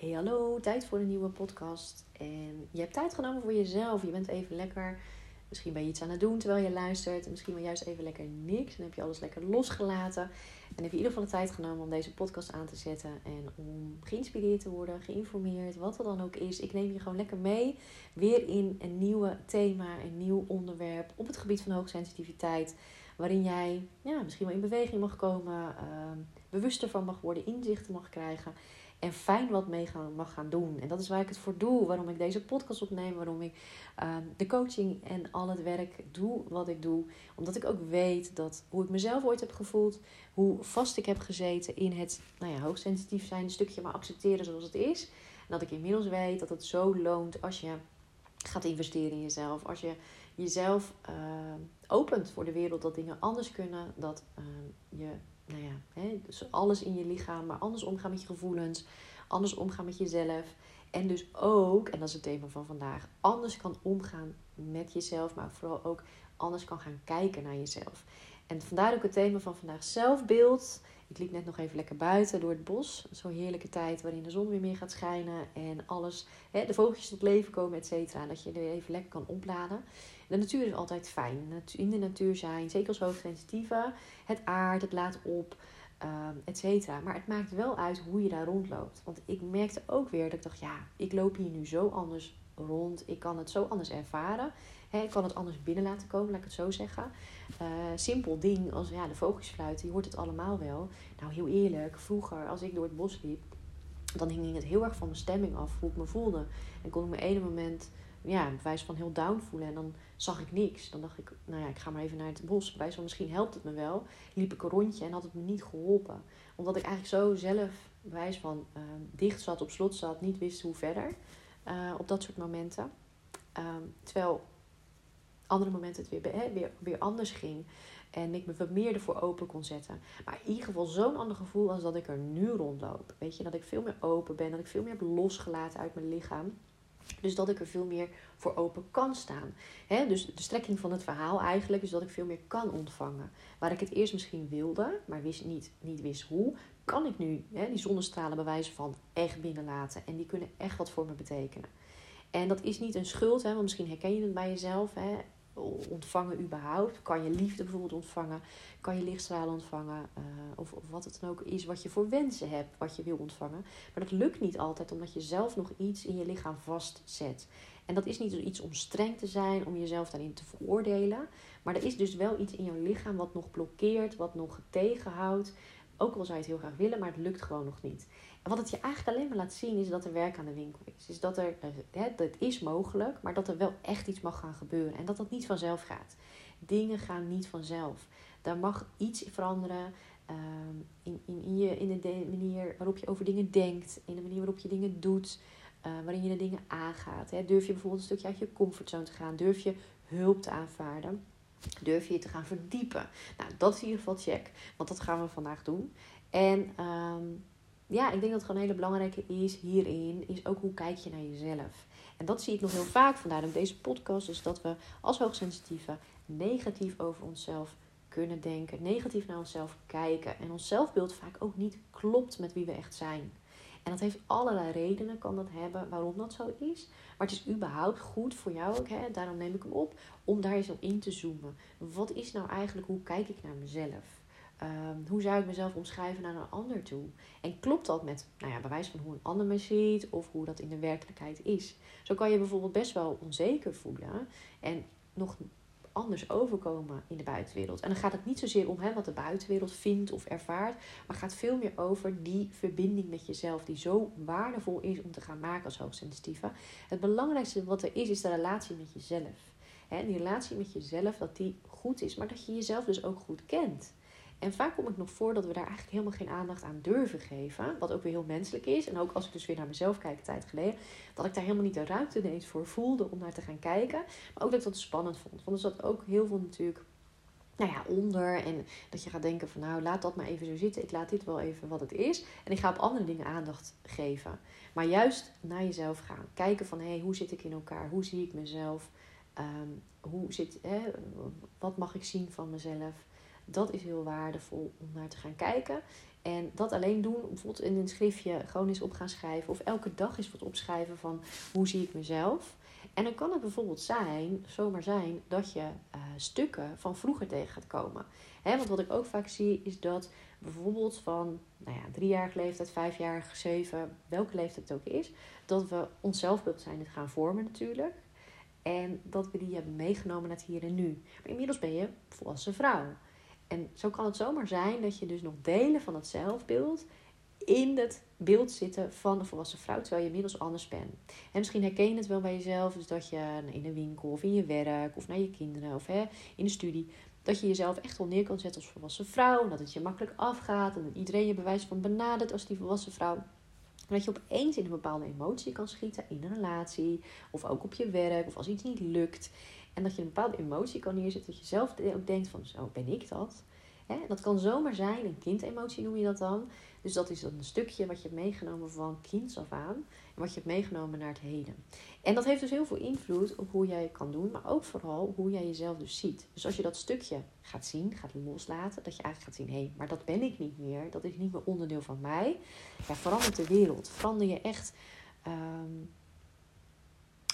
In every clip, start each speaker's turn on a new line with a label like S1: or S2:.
S1: Hey hallo, tijd voor een nieuwe podcast. En je hebt tijd genomen voor jezelf. Je bent even lekker, misschien ben je iets aan het doen terwijl je luistert. En misschien wel juist even lekker niks. En heb je alles lekker losgelaten. En heb je in ieder geval de tijd genomen om deze podcast aan te zetten. En om geïnspireerd te worden, geïnformeerd, wat er dan ook is. Ik neem je gewoon lekker mee. Weer in een nieuwe thema, een nieuw onderwerp op het gebied van hoogsensitiviteit. Waarin jij ja, misschien wel in beweging mag komen, uh, bewuster van mag worden, inzichten mag krijgen en fijn wat mee gaan, mag gaan doen. En dat is waar ik het voor doe, waarom ik deze podcast opneem, waarom ik ehm, de coaching en al het werk doe wat ik doe. Omdat ik ook weet dat hoe ik mezelf ooit heb gevoeld, hoe vast ik heb gezeten in het nou ja, hoogsensitief zijn, een stukje maar accepteren zoals het is. En dat ik inmiddels weet dat het zo loont als je gaat investeren in jezelf. Als je jezelf ehm, opent voor de wereld dat dingen anders kunnen. Dat ehm, je nou ja, hè, dus alles in je lichaam, maar anders omgaan met je gevoelens, anders omgaan met jezelf. En dus ook, en dat is het thema van vandaag, anders kan omgaan met jezelf, maar vooral ook anders kan gaan kijken naar jezelf. En vandaar ook het thema van vandaag zelfbeeld. Ik liep net nog even lekker buiten door het bos. Zo'n heerlijke tijd waarin de zon weer meer gaat schijnen en alles, hè, de vogeltjes tot leven komen, et cetera. Dat je er even lekker kan opladen. De natuur is altijd fijn. In de natuur zijn, zeker als hoogsensitieve, het aard, het laat op, um, et cetera. Maar het maakt wel uit hoe je daar rondloopt. Want ik merkte ook weer dat ik dacht, ja, ik loop hier nu zo anders rond. Ik kan het zo anders ervaren. Ik kan het anders binnen laten komen, laat ik het zo zeggen. Uh, simpel ding als ja, de vogeltjes fluiten, je hoort het allemaal wel. Nou, heel eerlijk, vroeger als ik door het bos liep, dan hing het heel erg van mijn stemming af, hoe ik me voelde. En kon ik me ene moment ja, bewijs van heel down voelen. En dan zag ik niks. Dan dacht ik, nou ja, ik ga maar even naar het bos. Bewijs van misschien helpt het me wel. Liep ik een rondje en had het me niet geholpen. Omdat ik eigenlijk zo zelf, bewijs van uh, dicht zat, op slot zat, niet wist hoe verder. Uh, op dat soort momenten. Ehm, terwijl andere momenten het weer, weer, anders ging. En ik me wat meer ervoor open kon zetten. Maar in ieder geval zo'n ander gevoel als dat ik er nu rondloop. Weet je, dat ik veel meer open ben. Dat ik veel meer heb losgelaten uit mijn lichaam. Dus dat ik er veel meer voor open kan staan. dus de strekking van het verhaal eigenlijk is dat ik veel meer kan ontvangen. Waar ik het eerst misschien wilde, maar wist niet, niet wist hoe, kan ik nu die zonnestralen bewijzen van echt binnenlaten. En die kunnen echt wat voor me betekenen. En dat is niet een schuld, want misschien herken je het bij jezelf ontvangen überhaupt? Kan je liefde bijvoorbeeld ontvangen? Kan je lichtstralen ontvangen? Uh, of, of wat het dan ook is wat je voor wensen hebt, wat je wil ontvangen. Maar dat lukt niet altijd omdat je zelf nog iets in je lichaam vastzet. En dat is niet iets om streng te zijn, om jezelf daarin te veroordelen. Maar er is dus wel iets in je lichaam wat nog blokkeert, wat nog tegenhoudt. Ook al zou je het heel graag willen, maar het lukt gewoon nog niet. Wat het je eigenlijk alleen maar laat zien is dat er werk aan de winkel is. Is dat er, het is mogelijk, maar dat er wel echt iets mag gaan gebeuren. En dat dat niet vanzelf gaat. Dingen gaan niet vanzelf. Daar mag iets veranderen ehm, in, in, in, je, in de manier waarop je over dingen denkt. In de manier waarop je dingen doet. Uh, waarin je de dingen aangaat. Hè. Durf je bijvoorbeeld een stukje uit je comfortzone te gaan? Durf je hulp te aanvaarden? Durf je je te gaan verdiepen? Nou, dat is in ieder geval check. Want dat gaan we vandaag doen. En um, ja, ik denk dat het gewoon een hele belangrijke is hierin, is ook hoe kijk je naar jezelf. En dat zie ik nog heel vaak, vandaar deze podcast, is dat we als hoogsensitieve negatief over onszelf kunnen denken, negatief naar onszelf kijken en ons zelfbeeld vaak ook niet klopt met wie we echt zijn. En dat heeft allerlei redenen, kan dat hebben waarom dat zo is. Maar het is überhaupt goed voor jou ook, hè, daarom neem ik hem op, om daar eens op in te zoomen. Wat is nou eigenlijk, hoe kijk ik naar mezelf? Ehm, hoe zou ik mezelf omschrijven naar een ander toe? En klopt dat met, nou ja, bewijs van hoe een ander me ziet of hoe dat in de werkelijkheid is? Zo kan je bijvoorbeeld best wel onzeker voelen en nog anders overkomen in de buitenwereld. En dan gaat het niet zozeer om hè, wat de buitenwereld vindt of ervaart, maar gaat veel meer over die verbinding met jezelf, die zo waardevol is om te gaan maken als hoogsensitieve. Het belangrijkste wat er is, is de relatie met jezelf. En die relatie met jezelf, dat die goed is, maar dat je jezelf dus ook goed kent. En vaak kom ik nog voor dat we daar eigenlijk helemaal geen aandacht aan durven geven. Wat ook weer heel menselijk is. En ook als ik dus weer naar mezelf kijk een tijd geleden. Dat ik daar helemaal niet de ruimte ineens voor voelde om naar te gaan kijken. Maar ook dat ik dat spannend vond. Want er zat ook heel veel natuurlijk nou ja, onder. En dat je gaat denken van nou, laat dat maar even zo zitten. Ik laat dit wel even wat het is. En ik ga op andere dingen aandacht geven. Maar juist naar jezelf gaan. Kijken van hé, hey, hoe zit ik in elkaar? Hoe zie ik mezelf? Ehm, hoe zit, wat mag ik zien van mezelf? Dat is heel waardevol om naar te gaan kijken. En dat alleen doen, bijvoorbeeld in een schriftje gewoon eens op gaan schrijven. Of elke dag eens wat opschrijven van hoe zie ik mezelf. En dan kan het bijvoorbeeld zijn, zomaar zijn, dat je uh, stukken van vroeger tegen gaat komen. Want wat ik ook vaak zie, is dat bijvoorbeeld van nou ja, driejarige leeftijd, vijfjarige, zeven, welke leeftijd het ook is, dat we ons zelfbeeld zijn het gaan vormen natuurlijk. En dat we die hebben meegenomen naar het hier en nu. Maar inmiddels ben je volwassen vrouw. En zo kan het zomaar zijn dat je dus nog delen van het zelfbeeld in het beeld zitten van de volwassen vrouw, terwijl je inmiddels anders bent. En misschien herken je het wel bij jezelf, dus dat je in een winkel of in je werk of naar je kinderen of hè, in de studie, dat je jezelf echt wel neer kan zetten als volwassen vrouw. En dat het je makkelijk afgaat en dat iedereen je bewijs van benadert als die volwassen vrouw. En dat je opeens in een bepaalde emotie kan schieten in een relatie of ook op je werk of als iets niet lukt. En dat je een bepaalde emotie kan neerzetten dat je zelf ook denkt van zo ben ik dat. Hè? Dat kan zomaar zijn, een kindemotie noem je dat dan. Dus dat is een stukje wat je hebt meegenomen van kinds af aan. En wat je hebt meegenomen naar het heden. En dat heeft dus heel veel invloed op hoe jij kan doen. Maar ook vooral hoe jij jezelf dus ziet. Dus als je dat stukje gaat zien, gaat loslaten. Dat je eigenlijk gaat zien, hé, hey, maar dat ben ik niet meer. Dat is niet meer onderdeel van mij. Ja, verandert de wereld. Verander je echt... Um,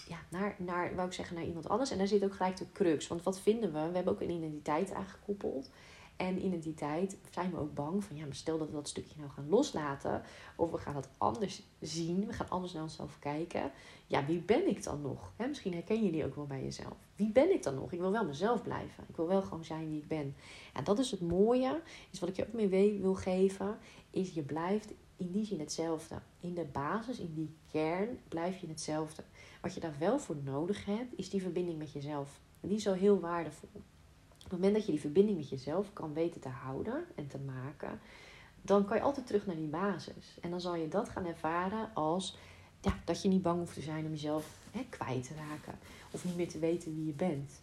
S1: ja, naar, naar, wou ik zeggen, naar iemand anders. En daar zit ook gelijk de crux. Want wat vinden we? We hebben ook een identiteit aangekoppeld. En identiteit zijn we ook bang van, ja, maar stel dat we dat stukje nou gaan loslaten, of we gaan het anders zien, we gaan anders naar onszelf kijken. Ja, wie ben ik dan nog? misschien herken je die ook wel bij jezelf. Wie ben ik dan nog? Ik wil wel mezelf blijven. Ik wil wel gewoon zijn wie ik ben. En dat is het mooie, is wat ik je ook mee wil geven, is je blijft in die zin hetzelfde. In de basis, in die kern, blijf je hetzelfde. Wat je daar wel voor nodig hebt, is die verbinding met jezelf. En die is zo heel waardevol. Op het moment dat je die verbinding met jezelf kan weten te houden en te maken, dan kan je altijd terug naar die basis. En dan zal je dat gaan ervaren als ja, dat je niet bang hoeft te zijn om jezelf hè, kwijt te raken. Of niet meer te weten wie je bent.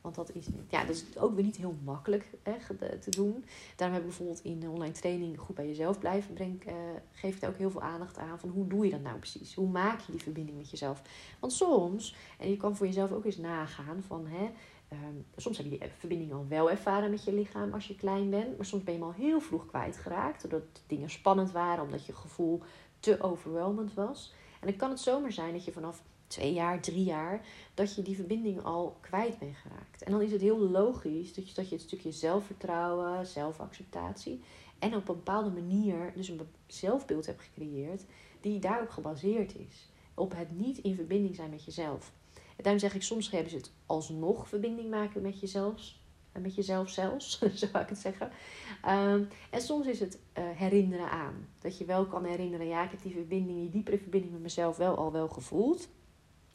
S1: Want dat is, ja, dat is ook weer niet heel makkelijk hè, te doen. Daarom heb ik bijvoorbeeld in online training goed bij jezelf blijven. Breng, uh, geef ik ook heel veel aandacht aan van hoe doe je dat nou precies? Hoe maak je die verbinding met jezelf? Want soms, en je kan voor jezelf ook eens nagaan van hè, Um, soms heb je die verbinding al wel ervaren met je lichaam als je klein bent. Maar soms ben je hem al heel vroeg kwijtgeraakt. Doordat dingen spannend waren, omdat je gevoel te overweldigend was. En dan kan het zomaar zijn dat je vanaf twee jaar, drie jaar, dat je die verbinding al kwijt bent geraakt. En dan is het heel logisch dat je, dat je het stukje zelfvertrouwen, zelfacceptatie en op een bepaalde manier dus een zelfbeeld hebt gecreëerd die daarop gebaseerd is. Op het niet in verbinding zijn met jezelf. Daarom zeg ik, soms hebben ze het alsnog verbinding maken met jezelf. Eh, met jezelf zelfs, zo zou ik het zeggen. Ehm, en soms is het uh, herinneren aan. Dat je wel kan herinneren, ja, ik heb die verbinding, die diepere verbinding met mezelf wel al wel gevoeld.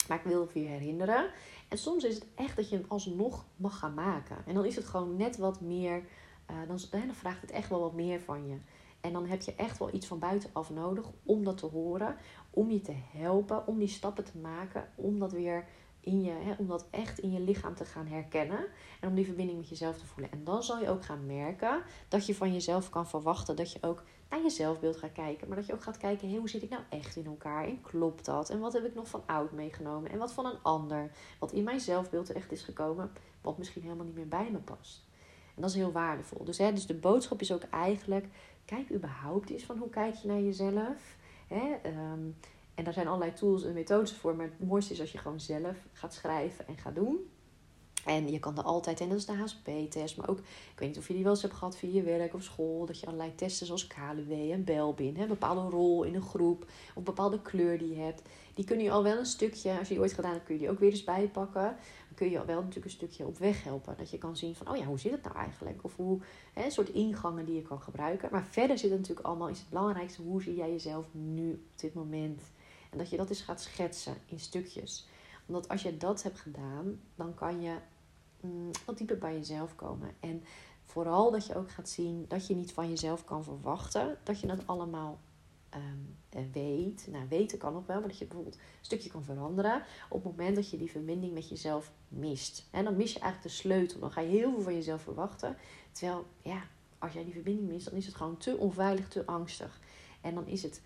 S1: Maar ik wil het weer herinneren. En soms is het echt dat je hem alsnog mag gaan maken. En dan is het gewoon net wat meer, uh, dan, dan vraagt het echt wel wat meer van je. En dan heb je echt wel iets van buitenaf nodig om dat te horen, om je te helpen, om die stappen te maken, om dat weer in je, hè, om dat echt in je lichaam te gaan herkennen. En om die verbinding met jezelf te voelen. En dan zal je ook gaan merken dat je van jezelf kan verwachten dat je ook naar je zelfbeeld gaat kijken. Maar dat je ook gaat kijken, hoe zit ik nou echt in elkaar? En klopt dat? En wat heb ik nog van oud meegenomen? En wat van een ander? Wat in mijn zelfbeeld echt is gekomen, wat misschien helemaal niet meer bij me past. En dat is heel waardevol. Dus, hè, dus de boodschap is ook eigenlijk, kijk überhaupt eens van hoe kijk je naar jezelf. Hè? Ehm, en daar zijn allerlei tools en methodes voor. Maar het mooiste is als je gewoon zelf gaat schrijven en gaat doen. En je kan er altijd, en dat is de HSP-test, maar ook, ik weet niet of je die wel eens hebt gehad via je werk of school, dat je allerlei testen zoals KLW en Belbin, een bepaalde rol in een groep, of een bepaalde kleur die je hebt, die kun je al wel een stukje, als je die ooit gedaan hebt, kun je die ook weer eens bijpakken. Dan kun je al wel natuurlijk een stukje op weg helpen. Dat je kan zien van, oh ja, hoe zit het nou eigenlijk? Of hoe, hè, een soort ingangen die je kan gebruiken. Maar verder zit het natuurlijk allemaal, is het belangrijkste, hoe zie jij jezelf nu op dit moment? En dat je dat eens gaat schetsen in stukjes. Omdat als je dat hebt gedaan, dan kan je wat dieper bij jezelf komen. En vooral dat je ook gaat zien dat je niet van jezelf kan verwachten dat je dat allemaal um, weet. Nou, weten kan nog wel, maar dat je bijvoorbeeld een stukje kan veranderen op het moment dat je die verbinding met jezelf mist. En dan mis je eigenlijk de sleutel. Dan ga je heel veel van jezelf verwachten. Terwijl, ja, als jij die verbinding mist, dan is het gewoon te onveilig, te angstig. En dan is het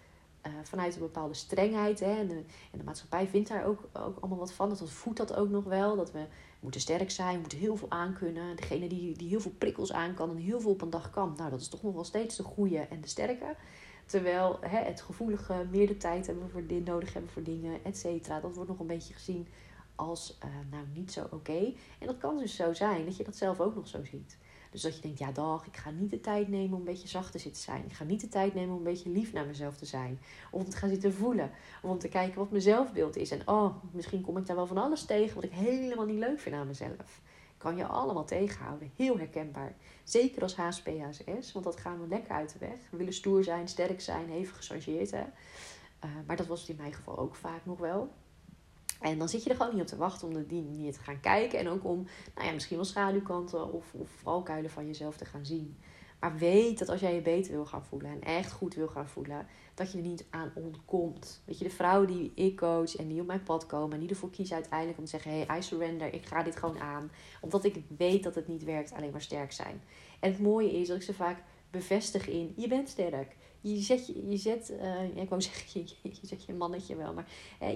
S1: uh, vanuit een bepaalde strengheid. Hè, en, de, en de maatschappij vindt daar ook, ook allemaal wat van. Dat voedt dat ook nog wel. Dat we moeten sterk zijn, we moeten heel veel aankunnen. Degene die, die heel veel prikkels aan kan en heel veel op een dag kan. Nou, dat is toch nog wel steeds de goede en de sterke. Terwijl hè, het gevoelige meer de tijd hebben voor dit, nodig hebben voor dingen, et cetera. Dat wordt nog een beetje gezien als uh, nou niet zo oké. En dat kan dus zo zijn dat je dat zelf ook nog zo ziet. Dus dat je denkt, ja dag, ik ga niet de tijd nemen om een beetje zacht te zitten zijn. Ik ga niet de tijd nemen om een beetje lief naar mezelf te zijn. Of om te gaan zitten voelen. Of om te kijken wat mijn zelfbeeld is. En oh, misschien kom ik daar wel van alles tegen wat ik helemaal niet leuk vind aan mezelf. Kan je allemaal tegenhouden. Heel herkenbaar. Zeker als HSP, HSS. Want dat gaan we lekker uit de weg. We willen stoer zijn, sterk zijn, even gechargeerd. Uh, maar dat was het in mijn geval ook vaak nog wel. En dan zit je er gewoon niet op te wachten om die manier te gaan kijken. En ook om nou ja, misschien wel schaduwkanten of, of valkuilen van jezelf te gaan zien. Maar weet dat als jij je beter wil gaan voelen en echt goed wil gaan voelen, dat je er niet aan ontkomt. Weet je, de vrouwen die ik coach en die op mijn pad komen en die ervoor kiezen uiteindelijk om te zeggen: hey, I surrender, ik ga dit gewoon aan. Omdat ik weet dat het niet werkt, alleen maar sterk zijn. En het mooie is dat ik ze vaak bevestig in: je bent sterk. Je zet je, je zet, uh, ik wou zeggen, je, je zet je mannetje wel, maar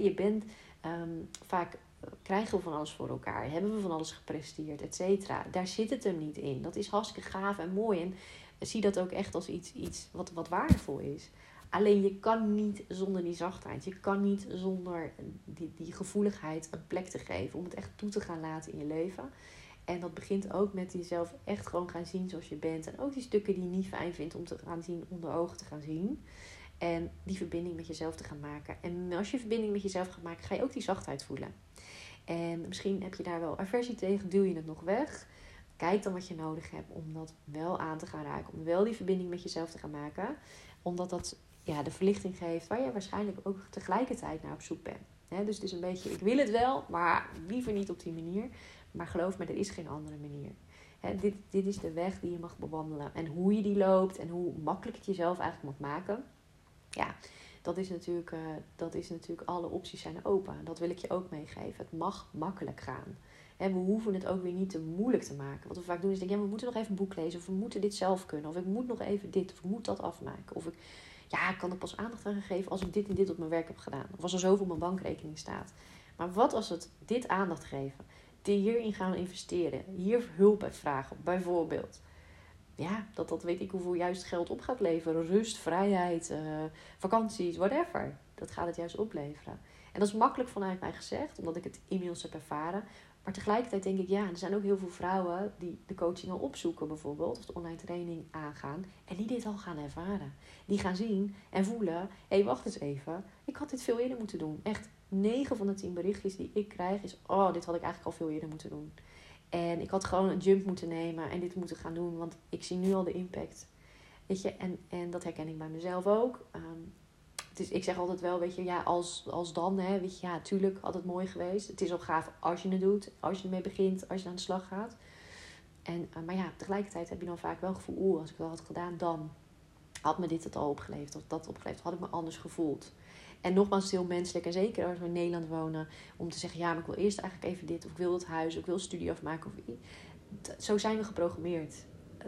S1: je bent um, vaak krijgen we van alles voor elkaar, hebben we van alles gepresteerd, et cetera. Daar zit het hem niet in. Dat is hartstikke gaaf en mooi. En zie dat ook echt als iets, iets wat, wat waardevol is. Alleen je kan niet zonder die zachtheid. Je kan niet zonder die, die gevoeligheid een plek te geven. Om het echt toe te gaan laten in je leven. En dat begint ook met jezelf echt gewoon gaan zien zoals je bent. En ook die stukken die je niet fijn vindt om te gaan zien, onder ogen te gaan zien. En die verbinding met jezelf te gaan maken. En als je verbinding met jezelf gaat maken, ga je ook die zachtheid voelen. En misschien heb je daar wel aversie tegen, duw je het nog weg. Kijk dan wat je nodig hebt om dat wel aan te gaan raken. Om wel die verbinding met jezelf te gaan maken. Omdat dat ja, de verlichting geeft waar je waarschijnlijk ook tegelijkertijd naar op zoek bent. dus het is een beetje, ik wil het wel, maar liever niet op die manier. Maar geloof me, er is geen andere manier. dit, dit is de weg die je mag bewandelen. En hoe je die loopt en hoe makkelijk het jezelf eigenlijk mag maken ja, dat is natuurlijk, uh, dat is natuurlijk alle opties zijn open. Dat wil ik je ook meegeven. Het mag makkelijk gaan. En we hoeven het ook weer niet te moeilijk te maken. Wat we vaak doen is denken, ja, we moeten nog even een boek lezen. Of we moeten dit zelf kunnen. Of ik moet nog even dit. Of ik moet dat afmaken. Of ik, ja, ik kan er pas aandacht aan geven als ik dit en dit op mijn werk heb gedaan. Of als er zoveel op mijn bankrekening staat. Maar wat als het dit aandacht geven? Die hierin gaan investeren. Hier hulp bij vragen, bijvoorbeeld ja, dat dat weet ik hoeveel juist geld op gaat leveren. Rust, vrijheid, uh, vakanties, whatever. Dat gaat het juist opleveren. En dat is makkelijk vanuit mij gezegd, omdat ik het inmiddels heb ervaren. Maar tegelijkertijd denk ik, ja, er zijn ook heel veel vrouwen die de coaching al opzoeken, bijvoorbeeld, of de online training aangaan, en die dit al gaan ervaren. Die gaan zien en voelen: hé, hey, wacht eens even, ik had dit veel eerder moeten doen. Echt 9 van de 10 berichtjes die ik krijg is: oh, dit had ik eigenlijk al veel eerder moeten doen. En ik had gewoon een jump moeten nemen en dit moeten gaan doen, want ik zie nu al de impact. Weet je, en, en dat herken ik bij mezelf ook. Um, is, ik zeg altijd wel, weet je, ja, als, als dan, hè, weet je, ja, tuurlijk had het mooi geweest. Het is ook gaaf als je het doet, als je ermee begint, als je aan de slag gaat. En, uh, maar ja, tegelijkertijd heb je dan vaak wel het gevoel, oeh, als ik dat had gedaan, dan had me dit het al opgeleverd of dat opgeleverd, had ik me anders gevoeld. En nogmaals, heel menselijk. En zeker als we in Nederland wonen. Om te zeggen, ja, maar ik wil eerst eigenlijk even dit. Of ik wil het huis. Of ik wil studie afmaken. Of, zo zijn we geprogrammeerd.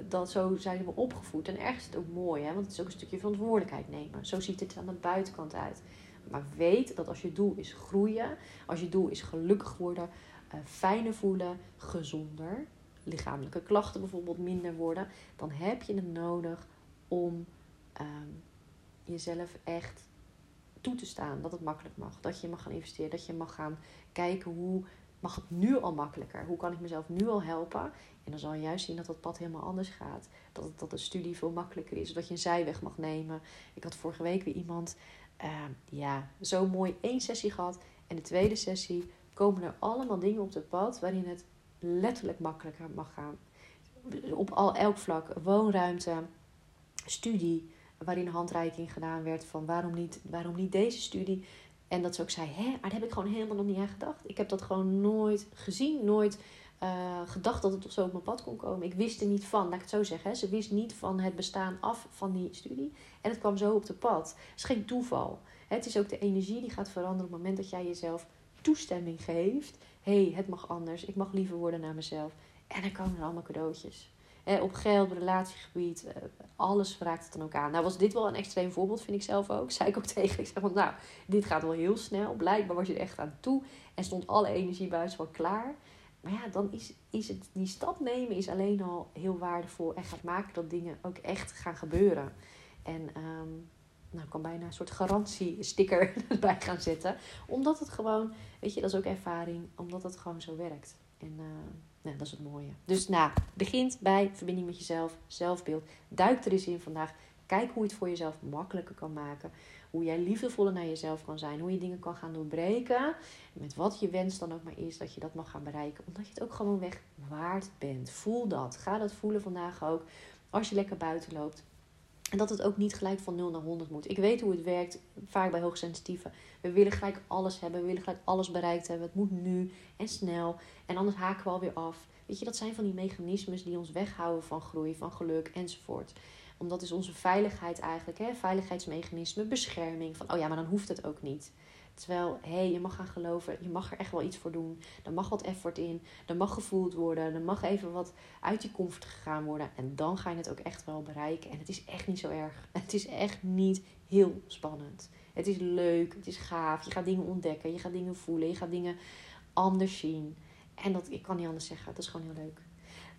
S1: Dat, zo zijn we opgevoed. En ergens is het ook mooi. Hè? Want het is ook een stukje verantwoordelijkheid nemen. Zo ziet het aan de buitenkant uit. Maar weet dat als je doel is groeien. Als je doel is gelukkig worden. Uh, fijner voelen. Gezonder. Lichamelijke klachten bijvoorbeeld minder worden. Dan heb je het nodig om... Ehm, jezelf echt toe te staan dat het makkelijk mag. Dat je mag gaan investeren, dat je mag gaan kijken hoe mag het nu al makkelijker? Hoe kan ik mezelf nu al helpen? En dan zal je juist zien dat dat pad helemaal anders gaat. Dat, dat de studie veel makkelijker is. Dat je een zijweg mag nemen. Ik had vorige week weer iemand, uh, ja, zo mooi één sessie gehad. En de tweede sessie komen er allemaal dingen op het pad waarin het letterlijk makkelijker mag gaan. Op al elk vlak. Woonruimte, studie, waarin handreiking gedaan werd van waarom niet, waarom niet deze studie. En dat ze ook zei, hè, daar heb ik gewoon helemaal nog niet aan gedacht. Ik heb dat gewoon nooit gezien, nooit uh, gedacht dat het zo op mijn pad kon komen. Ik wist er niet van, laat ik het zo zeggen. Hè. Ze wist niet van het bestaan af van die studie. En het kwam zo op de pad. Het is geen toeval. Het is ook de energie die gaat veranderen op het moment dat jij jezelf toestemming geeft. Hey, het mag anders. Ik mag liever worden naar mezelf. En dan komen er allemaal cadeautjes. Eh, op geld, relatiegebied, eh, alles raakt het dan ook aan. Nou was dit wel een extreem voorbeeld, vind ik zelf ook. Zei ik ook tegen. Ik zeg van, nou, dit gaat wel heel snel. Blijkbaar was je er echt aan toe. En stond alle energie buiten wel klaar. Maar ja, dan is, is het, die stap nemen is alleen al heel waardevol. En gaat maken dat dingen ook echt gaan gebeuren. En um, nou, ik kan bijna een soort garantiesticker erbij gaan zetten. Omdat het gewoon, weet je, dat is ook ervaring. Omdat het gewoon zo werkt. En uh, nou, dat is het mooie. Dus nou, begint bij verbinding met jezelf, zelfbeeld. Duik er eens in vandaag. Kijk hoe je het voor jezelf makkelijker kan maken. Hoe jij liefdevoller naar jezelf kan zijn. Hoe je dingen kan gaan doorbreken. Met wat je wens dan ook maar is dat je dat mag gaan bereiken. Omdat je het ook gewoon weg waard bent. Voel dat. Ga dat voelen vandaag ook. Als je lekker buiten loopt. En dat het ook niet gelijk van 0 naar 100 moet. Ik weet hoe het werkt, vaak bij hoogsensitieven. We willen gelijk alles hebben, we willen gelijk alles bereikt hebben. Het moet nu en snel. En anders haken we alweer af. Weet je, dat zijn van die mechanismes die ons weghouden van groei, van geluk enzovoort. Omdat is onze veiligheid eigenlijk, hè? veiligheidsmechanisme, bescherming. Van, oh ja, maar dan hoeft het ook niet. Terwijl, hé, hey, je mag gaan geloven, je mag er echt wel iets voor doen. Er mag wat effort in, er mag gevoeld worden, er mag even wat uit je comfort gegaan worden. En dan ga je het ook echt wel bereiken. En het is echt niet zo erg. Het is echt niet heel spannend. Het is leuk, het is gaaf. Je gaat dingen ontdekken, je gaat dingen voelen, je gaat dingen anders zien. En dat, ik kan niet anders zeggen, dat is gewoon heel leuk.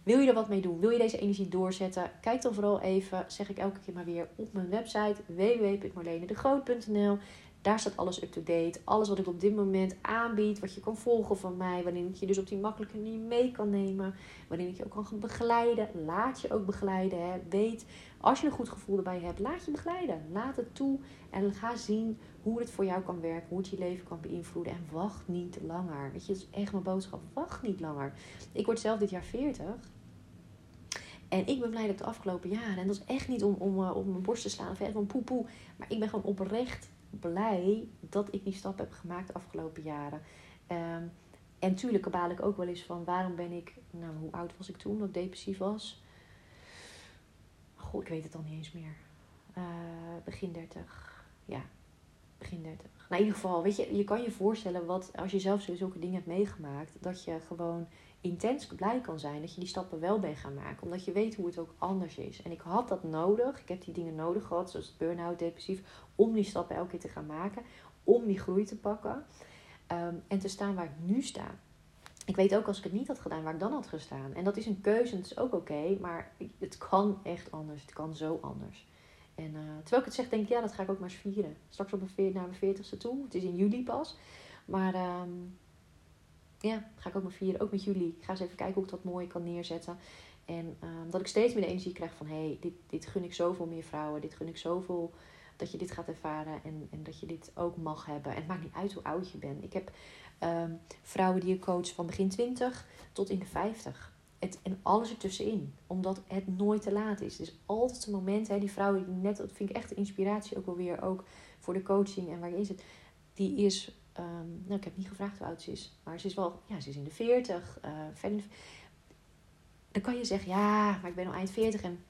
S1: Wil je er wat mee doen? Wil je deze energie doorzetten? Kijk dan vooral even, zeg ik elke keer maar weer, op mijn website www.marlenedegroot.nl. Daar staat alles up-to-date. Alles wat ik op dit moment aanbied. Wat je kan volgen van mij. Waarin ik je dus op die makkelijke manier mee kan nemen. Waarin ik je ook kan begeleiden. Laat je ook begeleiden. Hè. Weet, als je een goed gevoel erbij hebt, laat je begeleiden. Laat het toe. En ga zien hoe het voor jou kan werken. Hoe het je leven kan beïnvloeden. En wacht niet langer. Weet je, dat is echt mijn boodschap. Wacht niet langer. Ik word zelf dit jaar 40. En ik ben blij dat de afgelopen jaren, en dat is echt niet om, om, uh, om mijn borst te slaan of echt van poe poe, maar ik ben gewoon oprecht blij dat ik die stap heb gemaakt de afgelopen jaren. Um, en tuurlijk baal ik ook wel eens van waarom ben ik, nou hoe oud was ik toen dat ik depressief was? Goh, ik weet het al niet eens meer. Uh, begin 30. Ja, begin 30. Nou, in ieder geval, weet je, je kan je voorstellen wat als je zelf zulke dingen hebt meegemaakt, dat je gewoon intens blij kan zijn dat je die stappen wel bent gaan maken. Omdat je weet hoe het ook anders is. En ik had dat nodig. Ik heb die dingen nodig gehad, zoals burn-out, depressief, om die stappen elke keer te gaan maken. Om die groei te pakken. Ehm, en te staan waar ik nu sta. Ik weet ook als ik het niet had gedaan, waar ik dan had gestaan. En dat is een keuze en dat is ook oké. maar het kan echt anders. Het kan zo anders. En uh, terwijl ik het zeg, denk ik, ja, dat ga ik ook maar vieren. Straks op mijn, naar mijn veertigste toe. Het is in juli pas. Maar um, ja, ga ik ook maar vieren. Ook met jullie. Ik ga eens even kijken hoe ik dat mooi kan neerzetten. En um, dat ik steeds meer de energie krijg van... hé, hey, dit, dit gun ik zoveel meer vrouwen. Dit gun ik zoveel dat je dit gaat ervaren. En, en dat je dit ook mag hebben. En het maakt niet uit hoe oud je bent. Ik heb um, vrouwen die ik coach van begin 20 tot in de 50. Het, en alles ertussenin. Omdat het nooit te laat is. Het is altijd een moment. Hè, die vrouw die net... Dat vind ik echt de inspiratie ook wel weer. Ook voor de coaching en waar in zit. Die is Um, nou, ik heb niet gevraagd hoe oud ze is. Maar ze is wel, ja, ze is in de 40. Uh, dan kan je zeggen, ja, maar ik ben al eind 40 en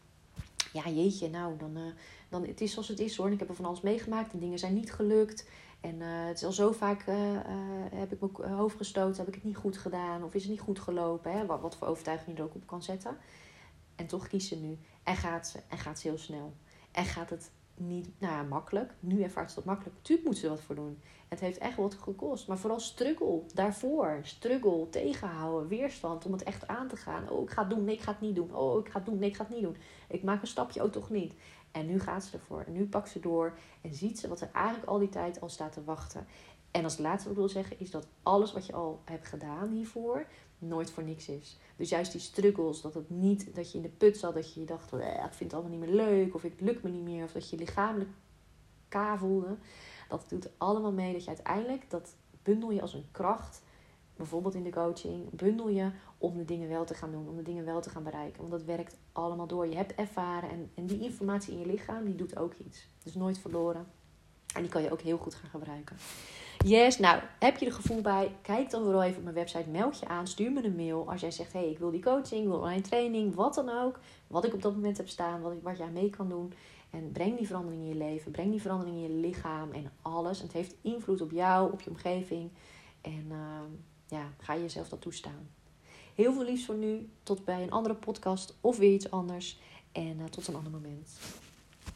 S1: ja, jeetje, nou, dan, uh, dan het is zoals het is hoor. En ik heb er van alles meegemaakt en dingen zijn niet gelukt. En uh, het is al zo vaak, heb ik mijn hoofd gestoten, heb ik het niet goed gedaan of is het niet goed gelopen. Hè? Wat, voor overtuiging je er ook op kan zetten. En toch kiest ze nu. En gaat ze. En gaat ze heel snel. En gaat het niet nou ja, makkelijk. Nu ervaart ze dat makkelijk. Tuurlijk moet ze wat voor doen. Het heeft echt wat gekost. Maar vooral struggle daarvoor. Struggle, tegenhouden, weerstand om het echt aan te gaan. Oh, ik ga het doen. Nee, ik ga het niet doen. Oh, ik ga het doen. Nee, ik ga het niet doen. Ik maak een stapje. Oh, toch niet. En nu gaat ze ervoor. En nu pakt ze door. En ziet ze wat er eigenlijk al die tijd al staat te wachten. En als laatste wat ik wil zeggen is dat alles wat je al hebt gedaan hiervoor nooit voor niks is. Dus juist die struggles, dat het niet dat je in de put zat, dat je dacht, ik vind het allemaal niet meer leuk, of het lukt me niet meer, of dat je lichamelijk ka voelde. Dat doet allemaal mee dat je uiteindelijk, dat bundel je als een kracht, bijvoorbeeld in de coaching, bundel je om de dingen wel te gaan doen, om de dingen wel te gaan bereiken. Want dat werkt allemaal door. Je hebt ervaren en, en die informatie in je lichaam, die doet ook iets. Dus nooit verloren. En die kan je ook heel goed gaan gebruiken. Yes, nou, heb je er gevoel bij? Kijk dan vooral even op mijn website. Meld je aan, stuur me een mail. Als jij zegt, hey, ik wil die coaching, wil online training, wat dan ook. Wat ik op dat moment heb staan, wat, ik, wat jij mee kan doen. En breng die verandering in je leven, breng die verandering in je lichaam en alles. Het heeft invloed op jou, op je omgeving. En uh, ja, ga jezelf dat toestaan. Heel veel liefs voor nu. Tot bij een andere podcast of weer iets anders. En tot een ander moment.